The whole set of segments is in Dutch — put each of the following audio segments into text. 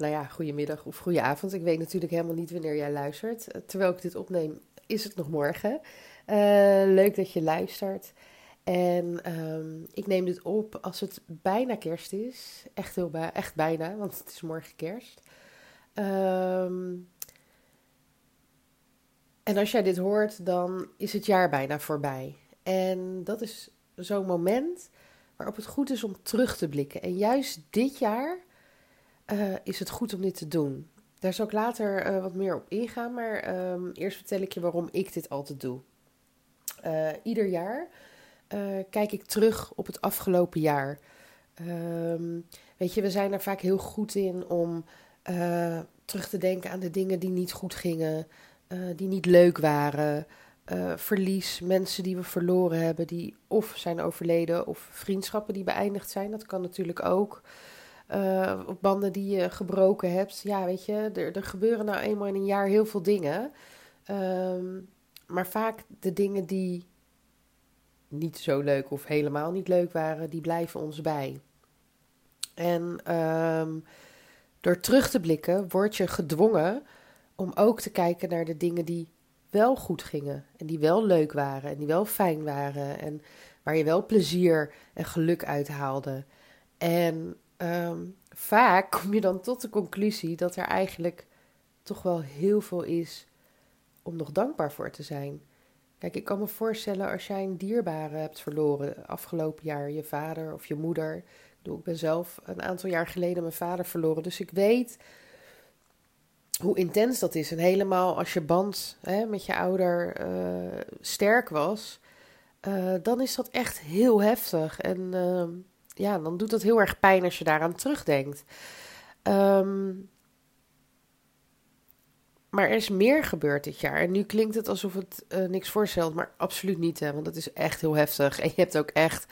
Nou ja, goedemiddag of goedenavond. Ik weet natuurlijk helemaal niet wanneer jij luistert. Terwijl ik dit opneem, is het nog morgen. Uh, leuk dat je luistert. En um, ik neem dit op als het bijna kerst is. Echt, heel bijna, want het is morgen kerst. Um, en als jij dit hoort, dan is het jaar bijna voorbij. En dat is zo'n moment waarop het goed is om terug te blikken. En juist dit jaar uh, is het goed om dit te doen. Daar zal ik later uh, wat meer op ingaan, maar um, eerst vertel ik je waarom ik dit altijd doe. Uh, ieder jaar kijk ik terug op het afgelopen jaar. Um, weet je, we zijn er vaak heel goed in om terug te denken aan de dingen die niet goed gingen, die niet leuk waren. verlies, mensen die we verloren hebben, die of zijn overleden, of vriendschappen die beëindigd zijn. Dat kan natuurlijk ook uh, banden die je gebroken hebt. Ja, weet je, er, er gebeuren nou eenmaal in een jaar heel veel dingen. Um, maar vaak de dingen die niet zo leuk of helemaal niet leuk waren, die blijven ons bij. En um, door terug te blikken word je gedwongen om ook te kijken naar de dingen die wel goed gingen. En die wel leuk waren en die wel fijn waren. En waar je wel plezier en geluk uit haalde. En um, vaak kom je dan tot de conclusie dat er eigenlijk toch wel heel veel is om nog dankbaar voor te zijn. Kijk, ik kan me voorstellen als jij een dierbare hebt verloren afgelopen jaar, je vader of je moeder. Ik, bedoel, ik ben zelf een aantal jaar geleden mijn vader verloren, dus ik weet hoe intens dat is. En helemaal als je band hè, met je ouder uh, sterk was, uh, dan is dat echt heel heftig. En uh, ja, dan doet dat heel erg pijn als je daaraan terugdenkt. Um, maar er is meer gebeurd dit jaar. En nu klinkt het alsof het uh, niks voorstelt, maar absoluut niet. Hè, want dat is echt heel heftig. En je hebt ook echt.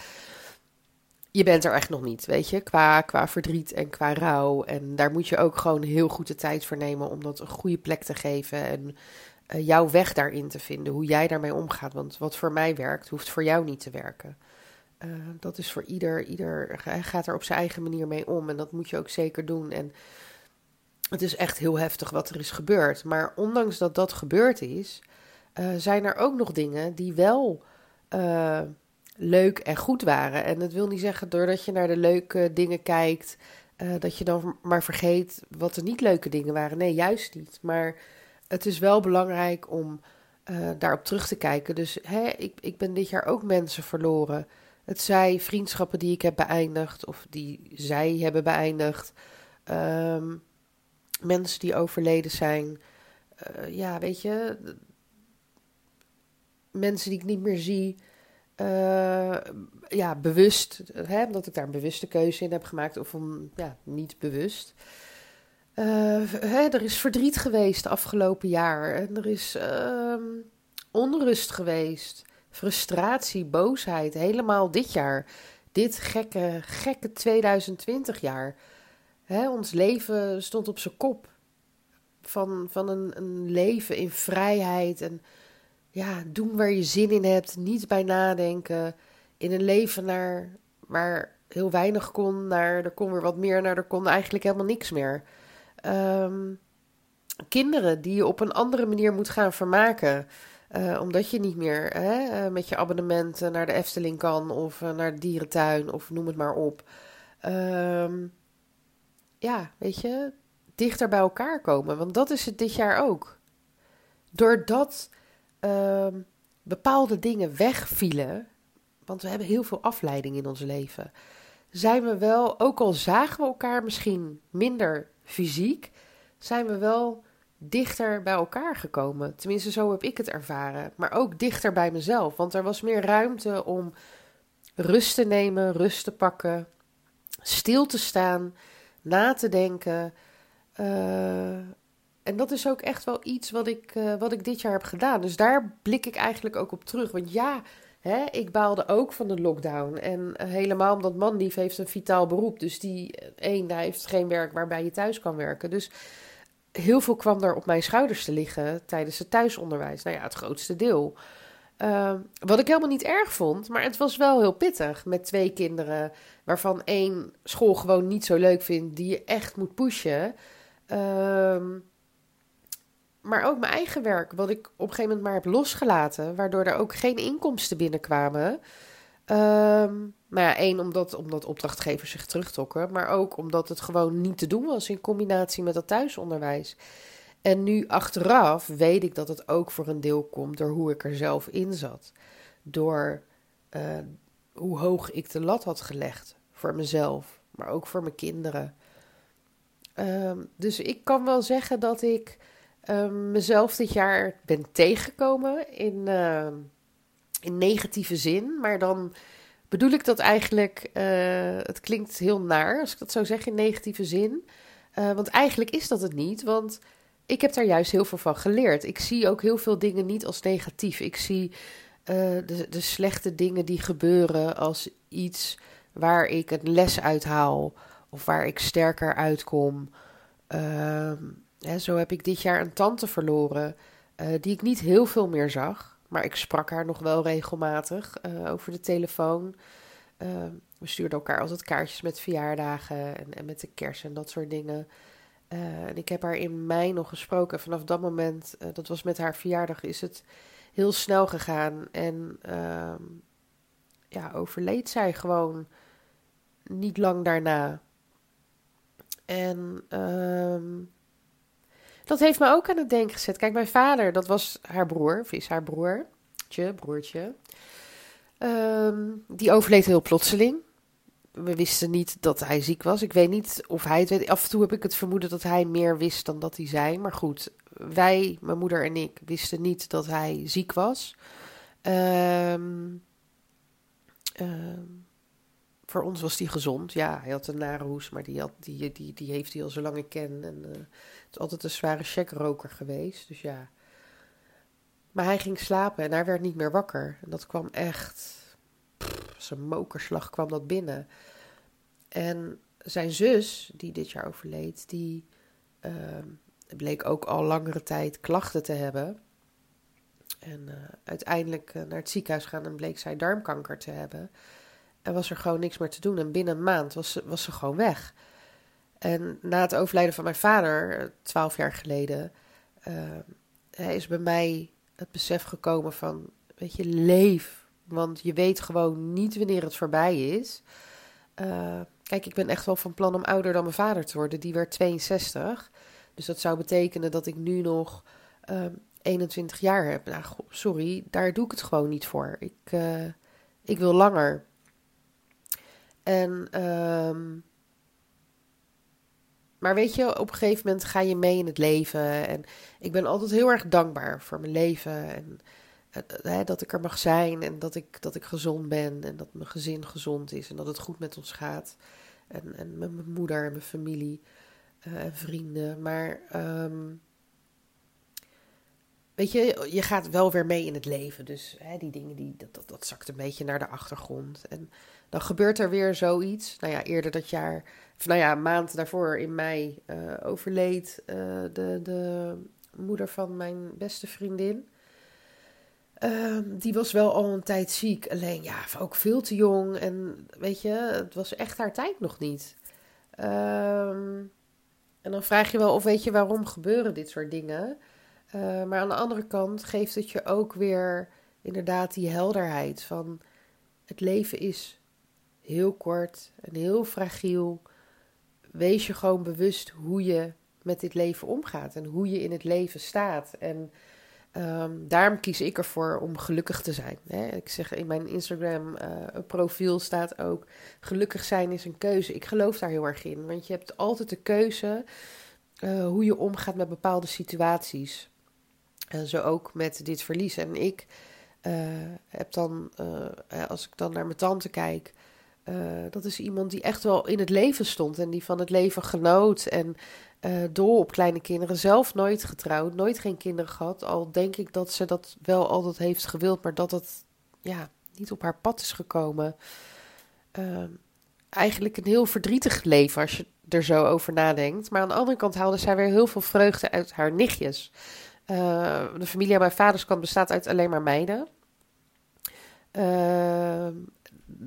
Je bent er echt nog niet, weet je, qua, qua verdriet en qua rouw. En daar moet je ook gewoon heel goed de tijd voor nemen om dat een goede plek te geven. En uh, jouw weg daarin te vinden, hoe jij daarmee omgaat. Want wat voor mij werkt, hoeft voor jou niet te werken. Uh, dat is voor ieder, ieder gaat er op zijn eigen manier mee om. En dat moet je ook zeker doen. En het is echt heel heftig wat er is gebeurd. Maar ondanks dat dat gebeurd is, uh, zijn er ook nog dingen die wel uh, leuk en goed waren. En dat wil niet zeggen doordat je naar de leuke dingen kijkt, dat je dan maar vergeet wat de niet leuke dingen waren. Nee, juist niet. Maar het is wel belangrijk om daarop terug te kijken. Dus hè, ik, ik ben dit jaar ook mensen verloren. Het zij vriendschappen die ik heb beëindigd of die zij hebben beëindigd. Um, mensen die overleden zijn. Uh, ja, weet je. Mensen die ik niet meer zie. Uh, ja, bewust. Omdat ik daar een bewuste keuze in heb gemaakt. Of om, ja, niet bewust. Uh, hè, er is verdriet geweest afgelopen jaar. En er is ehm, onrust geweest frustratie, boosheid, helemaal dit jaar. Dit gekke, gekke 2020 jaar. Hè, ons leven stond op zijn kop. Van, van een, een leven in vrijheid en ja, doen waar je zin in hebt, niet bij nadenken. In een leven naar, waar heel weinig kon, naar er kon weer wat meer, naar er kon eigenlijk helemaal niks meer. Um, kinderen die je op een andere manier moet gaan vermaken. Uh, omdat je niet meer hè, uh, met je abonnement naar de Efteling kan of uh, naar de dierentuin of noem het maar op. Um, ja, weet je, dichter bij elkaar komen. Want dat is het dit jaar ook. Doordat um, bepaalde dingen wegvielen, want we hebben heel veel afleiding in ons leven, zijn we wel, ook al zagen we elkaar misschien minder fysiek, zijn we wel dichter bij elkaar gekomen. Tenminste, zo heb ik het ervaren. Maar ook dichter bij mezelf. Want er was meer ruimte om rust te nemen, rust te pakken, stil te staan, na te denken. Uh, En dat is ook echt wel iets wat ik, uh, wat ik dit jaar heb gedaan. Dus daar blik ik eigenlijk ook op terug. Want ja, hè, ik baalde ook van de lockdown. En uh, helemaal omdat Manlief heeft een vitaal beroep. Dus die, één, hij heeft geen werk waarbij je thuis kan werken. Dus heel veel kwam er op mijn schouders te liggen tijdens het thuisonderwijs. Nou ja, het grootste deel. Uh, wat ik helemaal niet erg vond, maar het was wel heel pittig met twee kinderen, waarvan één school gewoon niet zo leuk vindt, die je echt moet pushen. Uh, maar ook mijn eigen werk, wat ik op een gegeven moment maar heb losgelaten, waardoor er ook geen inkomsten binnenkwamen. Um, nou ja, één, omdat, omdat opdrachtgevers zich terugtrokken, maar ook omdat het gewoon niet te doen was in combinatie met dat thuisonderwijs. En nu achteraf weet ik dat het ook voor een deel komt door hoe ik er zelf in zat. Door uh, hoe hoog ik de lat had gelegd voor mezelf, maar ook voor mijn kinderen. Um, dus ik kan wel zeggen dat ik um, mezelf dit jaar ben tegengekomen in, in negatieve zin. Maar dan bedoel ik dat eigenlijk, uh, het klinkt heel naar als ik dat zo zeg in negatieve zin. Uh, want eigenlijk is dat het niet, want ik heb daar juist heel veel van geleerd. Ik zie ook heel veel dingen niet als negatief. Ik zie de, de slechte dingen die gebeuren als iets waar ik een les uit haal of waar ik sterker uitkom. Hè, zo heb ik dit jaar een tante verloren die ik niet heel veel meer zag. Maar ik sprak haar nog wel regelmatig uh, over de telefoon. Ehm, we stuurden elkaar altijd kaartjes met verjaardagen en, en met de kerst en dat soort dingen. Uh, en ik heb haar in mei nog gesproken. Vanaf dat moment, dat was met haar verjaardag, is het heel snel gegaan. En ehm, ja, overleed zij gewoon niet lang daarna. En um, dat heeft me ook aan het denken gezet. Kijk, mijn vader, dat was haar broer, of is haar broertje, broertje. Um, die overleed heel plotseling. We wisten niet dat hij ziek was. Ik weet niet of hij het weet. Af en toe heb ik het vermoeden dat hij meer wist dan dat hij zei. Maar goed, wij, mijn moeder en ik, wisten niet dat hij ziek was. Um, um, voor ons was hij gezond. Ja, hij had een nare hoes, maar die, had, die, die, die heeft hij al zo lang ik ken. En het is altijd een zware checkroker geweest. Dus ja. Maar hij ging slapen en hij werd niet meer wakker. En dat kwam echt. Zijn mokerslag kwam dat binnen. En zijn zus, die dit jaar overleed, die uh, bleek ook al langere tijd klachten te hebben. En uh, uiteindelijk naar het ziekenhuis gaan en bleek zij darmkanker te hebben. En was er gewoon niks meer te doen. En binnen een maand was ze, was ze gewoon weg. En na het overlijden van mijn vader, twaalf jaar geleden, uh, is bij mij het besef gekomen van, weet je, leef. Want je weet gewoon niet wanneer het voorbij is. Uh, kijk, ik ben echt wel van plan om ouder dan mijn vader te worden. Die werd 62. Dus dat zou betekenen dat ik nu nog uh, 21 jaar heb. Nou, sorry, daar doe ik het gewoon niet voor. Ik, ik wil langer. En, um, maar weet je, op een gegeven moment ga je mee in het leven. En ik ben altijd heel erg dankbaar voor mijn leven. En uh, dat ik er mag zijn. En dat ik, dat ik gezond ben. En dat mijn gezin gezond is. En dat het goed met ons gaat. En, en met mijn moeder en mijn familie. Uh, en vrienden. Maar um, weet je, je gaat wel weer mee in het leven. Dus hè, die dingen, die, dat, dat, dat zakt een beetje naar de achtergrond. En dan gebeurt er weer zoiets. Nou ja, eerder dat jaar, of nou ja, een maand daarvoor in mei uh, overleed uh, de, de moeder van mijn beste vriendin. Uh, die was wel al een tijd ziek, alleen ja, ook veel te jong. En weet je, het was echt haar tijd nog niet. Ehm, en dan vraag je wel of weet je waarom gebeuren dit soort dingen. Uh, maar aan de andere kant geeft het je ook weer inderdaad die helderheid van het leven is heel kort en heel fragiel. Wees je gewoon bewust hoe je met dit leven omgaat en hoe je in het leven staat. En um, daarom kies ik ervoor om gelukkig te zijn. Hè? Ik zeg in mijn Instagram-profiel uh, staat ook: gelukkig zijn is een keuze. Ik geloof daar heel erg in, want je hebt altijd de keuze uh, hoe je omgaat met bepaalde situaties. En zo ook met dit verlies. En ik uh, heb dan, als ik dan naar mijn tante kijk, dat is iemand die echt wel in het leven stond en die van het leven genoot. En dol op kleine kinderen. Zelf nooit getrouwd, nooit geen kinderen gehad. Al denk ik dat ze dat wel altijd heeft gewild, maar dat het ja, niet op haar pad is gekomen. Ehm, eigenlijk een heel verdrietig leven als je er zo over nadenkt. Maar aan de andere kant haalde zij weer heel veel vreugde uit haar nichtjes. De familie aan mijn vaders kant bestaat uit alleen maar meiden. Ehm,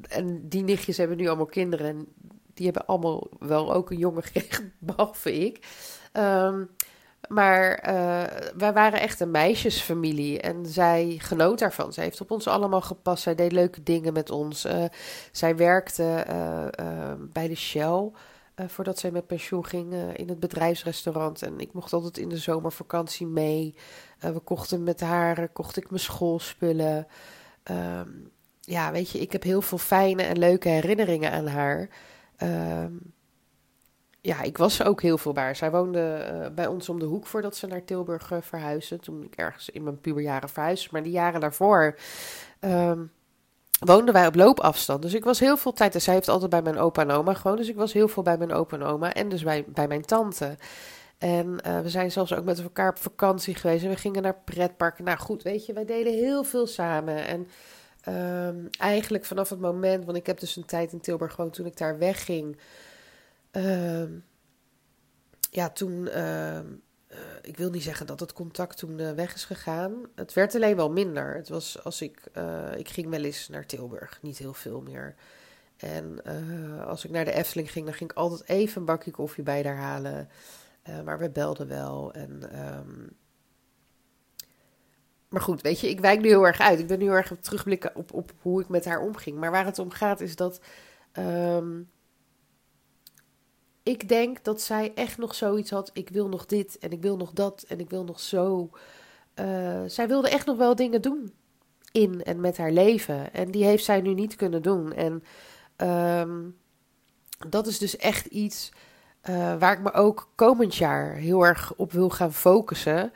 en die nichtjes hebben nu allemaal kinderen. En die hebben allemaal wel ook een jongen gekregen, behalve ik. Um, maar uh, wij waren echt een meisjesfamilie en zij genoot daarvan. Zij heeft op ons allemaal gepast. Zij deed leuke dingen met ons. Zij werkte bij de Shell voordat zij met pensioen ging in het bedrijfsrestaurant. En ik mocht altijd in de zomervakantie mee. we kochten met haar, kocht ik mijn schoolspullen. Um, ja, weet je, ik heb heel veel fijne en leuke herinneringen aan haar. Um, ja, ik was ook heel veel haar. Zij woonde bij ons om de hoek voordat ze naar Tilburg verhuisde. Toen ik ergens in mijn puberjaren verhuisde. Maar die jaren daarvoor um, woonden wij op loopafstand. Dus ik was heel veel tijd. En zij heeft altijd bij mijn opa en oma gewoond. Dus ik was heel veel bij mijn opa en oma. En dus bij, bij mijn tante. En uh, we zijn zelfs ook met elkaar op vakantie geweest. En we gingen naar pretparken. Nou goed, weet je, wij deden heel veel samen. En um, eigenlijk vanaf het moment, want ik heb dus een tijd in Tilburg gewoond toen ik daar wegging. Uh, ja, toen. Uh, ik wil niet zeggen dat het contact toen uh, weg is gegaan. Het werd alleen wel minder. Het was als ik. Uh, ik ging wel eens naar Tilburg, niet heel veel meer. En als ik naar de Efteling ging, dan ging ik altijd even een bakje koffie bij daar halen. maar we belden wel. En. Um, maar goed, weet je, ik wijk nu heel erg uit. Ik ben nu heel erg terugblikken op, op hoe ik met haar omging. Maar waar het om gaat is dat. Um, ik denk dat zij echt nog zoiets had. Ik wil nog dit en ik wil nog dat en ik wil nog zo. Uh, zij wilde echt nog wel dingen doen in en met haar leven. En die heeft zij nu niet kunnen doen. En um, dat is dus echt iets uh, waar ik me ook komend jaar heel erg op wil gaan focussen.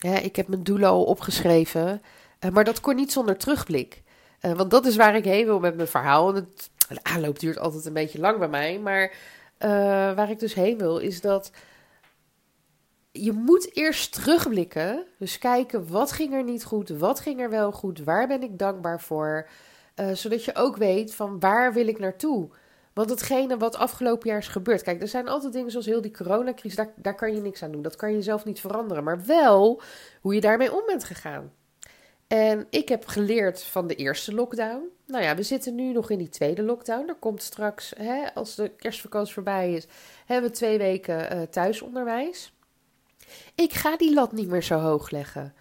Ja, ik heb mijn doelen al opgeschreven. Uh, maar dat kon niet zonder terugblik. want dat is waar ik heen wil met mijn verhaal. En het de aanloop duurt altijd een beetje lang bij mij. Maar uh, waar ik dus heen wil, is dat je moet eerst terugblikken. Dus kijken, wat ging er niet goed? Wat ging er wel goed? Waar ben ik dankbaar voor? Uh, zodat je ook weet van waar wil ik naartoe? Want hetgene wat afgelopen jaar is gebeurd. Kijk, er zijn altijd dingen zoals heel die coronacrisis. Daar, daar kan je niks aan doen. Dat kan je zelf niet veranderen. Maar wel hoe je daarmee om bent gegaan. En ik heb geleerd van de eerste lockdown. Nou ja, we zitten nu nog in die tweede lockdown. Er komt straks, hè, als de kerstvakantie voorbij is, hebben we twee weken uh, thuisonderwijs. Ik ga die lat niet meer zo hoog leggen.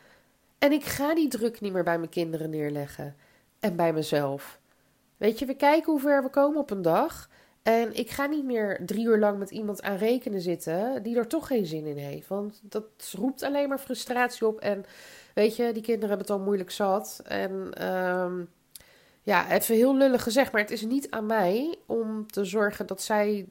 En ik ga die druk niet meer bij mijn kinderen neerleggen. En bij mezelf. Weet je, we kijken hoe ver we komen op een dag. En ik ga niet meer drie uur lang met iemand aan rekenen zitten die er toch geen zin in heeft. Want dat roept alleen maar frustratie op. En weet je, die kinderen hebben het al moeilijk zat. En um, ja, even heel lullig gezegd, maar het is niet aan mij om te zorgen dat zij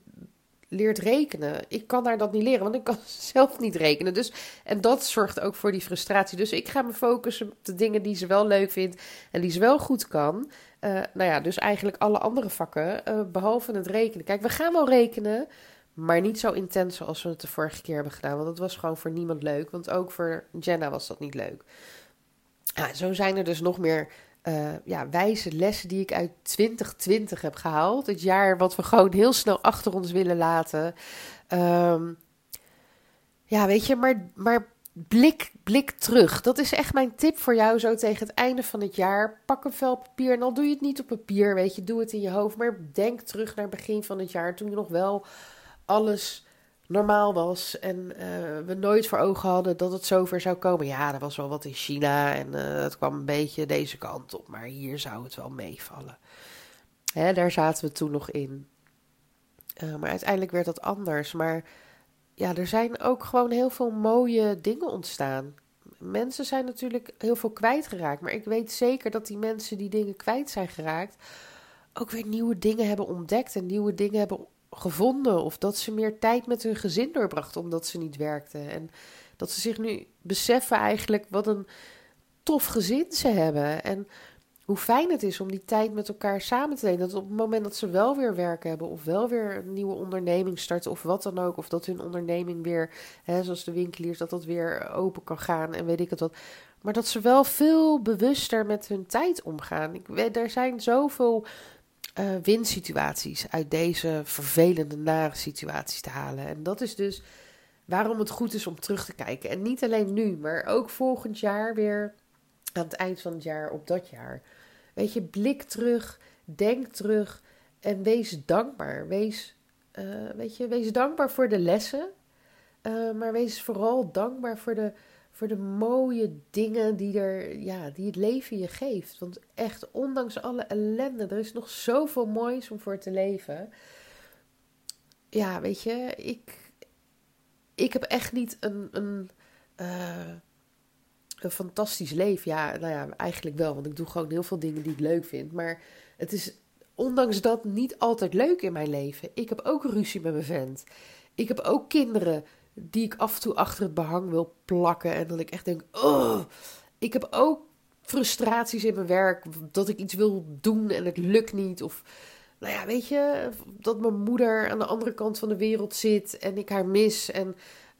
leert rekenen. Ik kan daar dat niet leren, want ik kan zelf niet rekenen. Dus, en dat zorgt ook voor die frustratie. Dus ik ga me focussen op de dingen die ze wel leuk vindt en die ze wel goed kan. Uh, nou ja, dus eigenlijk alle andere vakken, uh, behalve het rekenen. Kijk, we gaan wel rekenen, maar niet zo intens zoals we het de vorige keer hebben gedaan. Want dat was gewoon voor niemand leuk, want ook voor Jenna was dat niet leuk. Ja, zo zijn er dus nog meer uh, ja, wijze lessen die ik uit 2020 heb gehaald. Het jaar wat we gewoon heel snel achter ons willen laten. Um, ja, weet je, maar, maar blik, blik terug. Dat is echt mijn tip voor jou zo tegen het einde van het jaar. Pak een vel papier en al doe je het niet op papier, weet je. Doe het in je hoofd, maar denk terug naar het begin van het jaar. Toen je nog wel alles normaal was en uh, we nooit voor ogen hadden dat het zover zou komen. Ja, er was wel wat in China en uh, het kwam een beetje deze kant op, maar hier zou het wel meevallen. Hè, daar zaten we toen nog in. Uh, maar uiteindelijk werd dat anders. Maar ja, er zijn ook gewoon heel veel mooie dingen ontstaan. Mensen zijn natuurlijk heel veel kwijtgeraakt, maar ik weet zeker dat die mensen die dingen kwijt zijn geraakt ook weer nieuwe dingen hebben ontdekt en nieuwe dingen hebben gevonden. Of dat ze meer tijd met hun gezin doorbrachten omdat ze niet werkten. En dat ze zich nu beseffen eigenlijk wat een tof gezin ze hebben. En hoe fijn het is om die tijd met elkaar samen te nemen. Dat op het moment dat ze wel weer werk hebben, of wel weer een nieuwe onderneming starten, of wat dan ook, of dat hun onderneming weer, hè, zoals de winkeliers, dat dat weer open kan gaan en weet ik het wat. Maar dat ze wel veel bewuster met hun tijd omgaan. Ik, er zijn zoveel uh, winsituaties uit deze vervelende, nare situaties te halen. En dat is dus waarom het goed is om terug te kijken. En niet alleen nu, maar ook volgend jaar weer aan het eind van het jaar op dat jaar. Weet je, blik terug, denk terug en wees dankbaar. Wees, uh, weet je, wees dankbaar voor de lessen, uh, maar wees vooral dankbaar voor de, voor de mooie dingen die, er, ja, die het leven je geeft. Want echt, ondanks alle ellende, er is nog zoveel moois om voor te leven. Ja, weet je, ik, ik heb echt niet een, een, uh, een fantastisch leven. Ja, nou ja, eigenlijk wel, want ik doe gewoon heel veel dingen die ik leuk vind. Maar het is ondanks dat niet altijd leuk in mijn leven. Ik heb ook ruzie met mijn vent. Ik heb ook kinderen die ik af en toe achter het behang wil plakken. En dat ik echt denk, oh. Ik heb ook frustraties in mijn werk. Dat ik iets wil doen en het lukt niet. Of, nou ja, weet je, dat mijn moeder aan de andere kant van de wereld zit en ik haar mis. En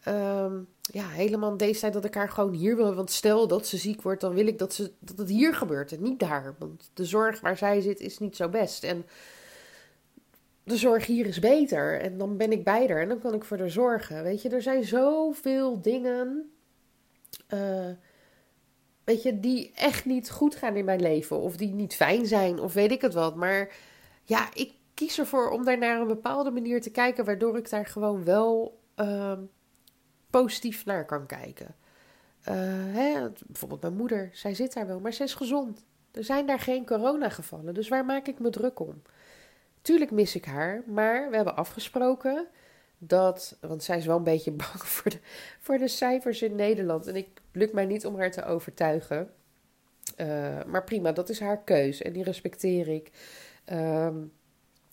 um, ja, helemaal deze tijd dat ik haar gewoon hier wil. Want stel dat ze ziek wordt, dan wil ik dat, ze, dat het hier gebeurt en niet daar. Want de zorg waar zij zit is niet zo best. En de zorg hier is beter. En dan ben ik bij haar en dan kan ik voor haar zorgen. Weet je, er zijn zoveel dingen. Uh, weet je, die echt niet goed gaan in mijn leven. Of die niet fijn zijn, of weet ik het wat. Maar ja, ik kies ervoor om daar naar een bepaalde manier te kijken. Waardoor ik daar gewoon wel. Uh, positief naar kan kijken. Uh, hè, bijvoorbeeld mijn moeder, zij zit daar wel, maar ze is gezond. Er zijn daar geen coronagevallen, dus waar maak ik me druk om? Tuurlijk mis ik haar, maar we hebben afgesproken dat, want zij is wel een beetje bang voor de, voor de cijfers in Nederland. En ik lukt mij niet om haar te overtuigen. Uh, maar prima, dat is haar keus en die respecteer ik. Um,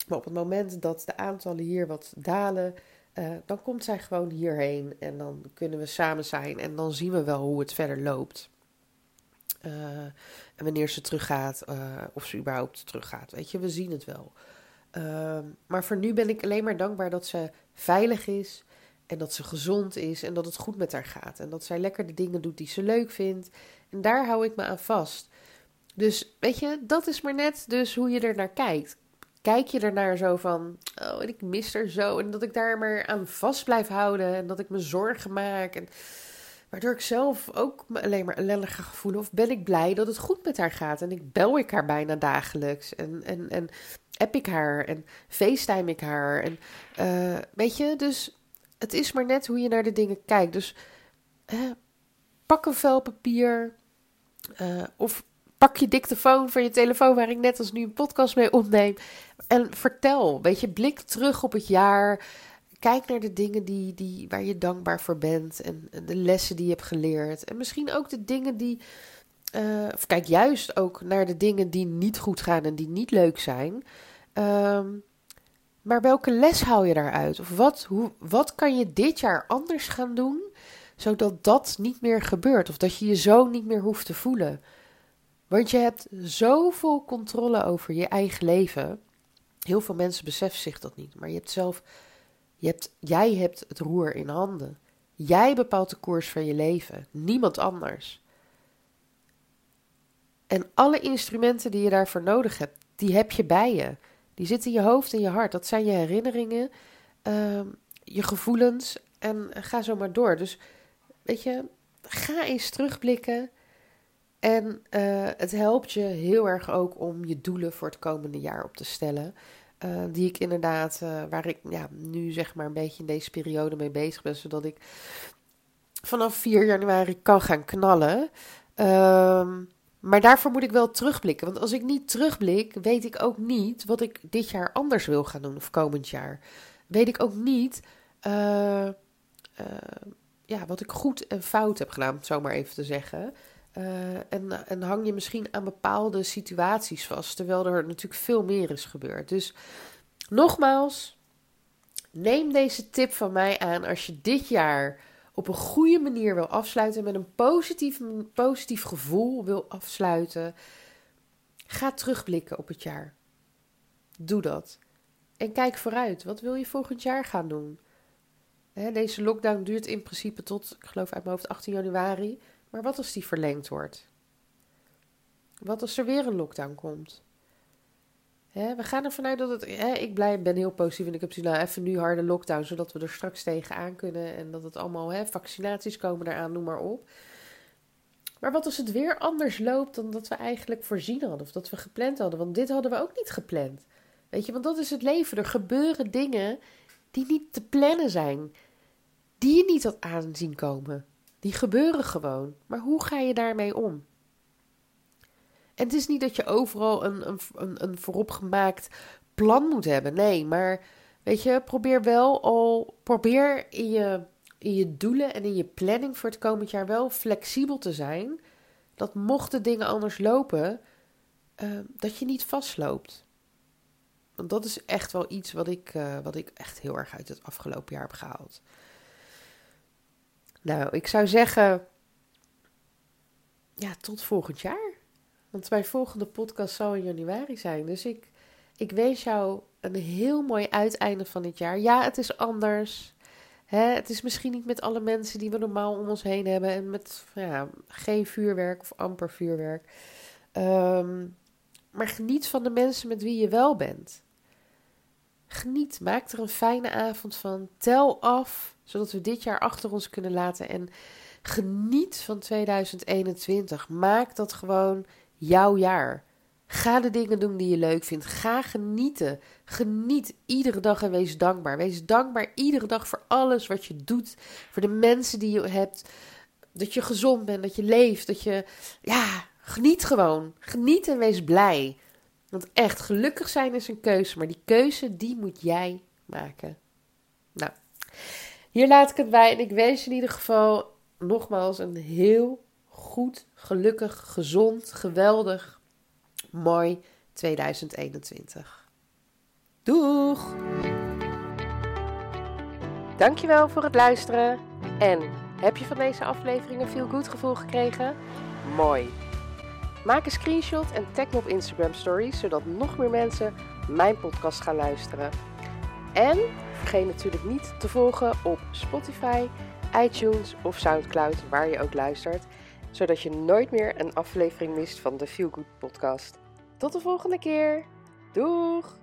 maar op het moment dat de aantallen hier wat dalen, uh, dan komt zij gewoon hierheen en dan kunnen we samen zijn en dan zien we wel hoe het verder loopt. Uh, en wanneer ze teruggaat, of ze überhaupt teruggaat. Weet je, we zien het wel. Ehm, maar voor nu ben ik alleen maar dankbaar dat ze veilig is en dat ze gezond is en dat het goed met haar gaat. En dat zij lekker de dingen doet die ze leuk vindt. En daar hou ik me aan vast. Dus weet je, dat is maar net dus hoe je er naar kijkt kijk je ernaar zo van, oh, en ik mis er zo. En dat ik daar maar aan vast blijf houden. En dat ik me zorgen maak. En waardoor ik zelf ook me alleen maar ellendig ga voelen. Of ben ik blij dat het goed met haar gaat. En ik bel ik haar bijna dagelijks. En, en, en app ik haar. En facetime ik haar. En uh, weet je, dus het is maar net hoe je naar de dingen kijkt. Dus pak een vel papier. Uh, of pak je dictafoon van je telefoon, waar ik net als nu een podcast mee opneem. En vertel, weet je, blik terug op het jaar. Kijk naar de dingen die, die, waar je dankbaar voor bent. En, de lessen die je hebt geleerd. En misschien ook de dingen die. Uh, of kijk juist ook naar de dingen die niet goed gaan en die niet leuk zijn. Um, maar welke les haal je daaruit? Of wat, hoe, wat kan je dit jaar anders gaan doen, zodat dat niet meer gebeurt? Of dat je je zo niet meer hoeft te voelen? Want je hebt zoveel controle over je eigen leven. Heel veel mensen beseffen zich dat niet. Maar je hebt zelf, je hebt, jij hebt het roer in handen. Jij bepaalt de koers van je leven, niemand anders. En alle instrumenten die je daarvoor nodig hebt, die heb je bij je. Die zitten in je hoofd en je hart. Dat zijn je herinneringen, uh, je gevoelens en ga zo maar door. Dus weet je, ga eens terugblikken en uh, het helpt je heel erg ook om je doelen voor het komende jaar op te stellen. Uh, die ik inderdaad, uh, waar ik ja, nu zeg maar een beetje in deze periode mee bezig ben, zodat ik vanaf 4 januari kan gaan knallen. Um, maar daarvoor moet ik wel terugblikken. Want als ik niet terugblik, weet ik ook niet wat ik dit jaar anders wil gaan doen of komend jaar. Weet ik ook niet ja, wat ik goed en fout heb gedaan, om zo maar even te zeggen. Uh, en, en hang je misschien aan bepaalde situaties vast, terwijl er natuurlijk veel meer is gebeurd. Dus nogmaals, neem deze tip van mij aan als je dit jaar op een goede manier wil afsluiten, met een positief, positief gevoel wil afsluiten. Ga terugblikken op het jaar. Doe dat. En kijk vooruit. Wat wil je volgend jaar gaan doen? deze lockdown duurt in principe tot, ik geloof uit mijn hoofd, 18 januari. Maar wat als die verlengd wordt? Wat als er weer een lockdown komt? We gaan ervan uit dat het. ik blij, ben heel positief en ik heb zoiets, nou even nu harde lockdown, zodat we er straks tegenaan kunnen en dat het allemaal, vaccinaties komen eraan, noem maar op. Maar wat als het weer anders loopt dan dat we eigenlijk voorzien hadden of dat we gepland hadden? Want dit hadden we ook niet gepland. Weet je, want dat is het leven. Er gebeuren dingen die niet te plannen zijn, die je niet had aanzien komen. Die gebeuren gewoon. Maar hoe ga je daarmee om? Het is niet dat je overal een, een, een, vooropgemaakt plan moet hebben. Nee, maar weet je, probeer wel al. Probeer in je, in je doelen en in je planning voor het komend jaar wel flexibel te zijn. Dat mochten dingen anders lopen, uh, dat je niet vastloopt. Want dat is echt wel iets wat ik, uh, wat ik echt heel erg uit het afgelopen jaar heb gehaald. Nou, ik zou zeggen. Ja, tot volgend jaar. Want mijn volgende podcast zal in januari zijn. Dus ik, ik wens jou een heel mooi uiteinde van dit jaar. Ja, het is anders. Hè, het is misschien niet met alle mensen die we normaal om ons heen hebben. En met ja, geen vuurwerk of amper vuurwerk. Ehm, maar geniet van de mensen met wie je wel bent. Geniet, maak er een fijne avond van. Tel af, zodat we dit jaar achter ons kunnen laten. En geniet van 2021. Maak dat gewoon jouw jaar. Ga de dingen doen die je leuk vindt. Ga genieten. Geniet iedere dag en wees dankbaar. Wees dankbaar iedere dag voor alles wat je doet. Voor de mensen die je hebt. Dat je gezond bent, dat je leeft. Dat je. Ja, geniet gewoon. Geniet en wees blij. Want echt, gelukkig zijn is een keuze. Maar die keuze, die moet jij maken. Nou, hier laat ik het bij. En ik wens je in ieder geval nogmaals een heel goed, gelukkig, gezond, geweldig, mooi 2021. Doeg! Dankjewel voor het luisteren. En heb je van deze aflevering een veel goed gevoel gekregen? Mooi! Maak een screenshot en tag me op Instagram Stories, zodat nog meer mensen mijn podcast gaan luisteren. En vergeet natuurlijk niet te volgen op Spotify, iTunes of SoundCloud, waar je ook luistert zodat je nooit meer een aflevering mist van de Feel Good podcast. Tot de volgende keer. Doeg!